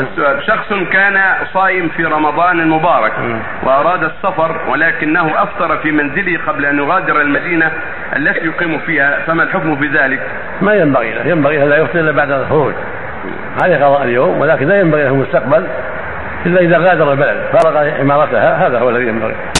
السؤال. شخص كان صائم في رمضان المبارك وأراد السفر ولكنه أفطر في منزله قبل أن يغادر المدينة التي يقيم فيها فما الحكم في ذلك؟ ما ينبغي له. ينبغي لا يفطر إلا بعد الخروج. عليه قضاء اليوم ولكن لا ينبغي له المستقبل إلا إذا غادر البلد فارق إمارتها. هذا هو الذي ينبغي.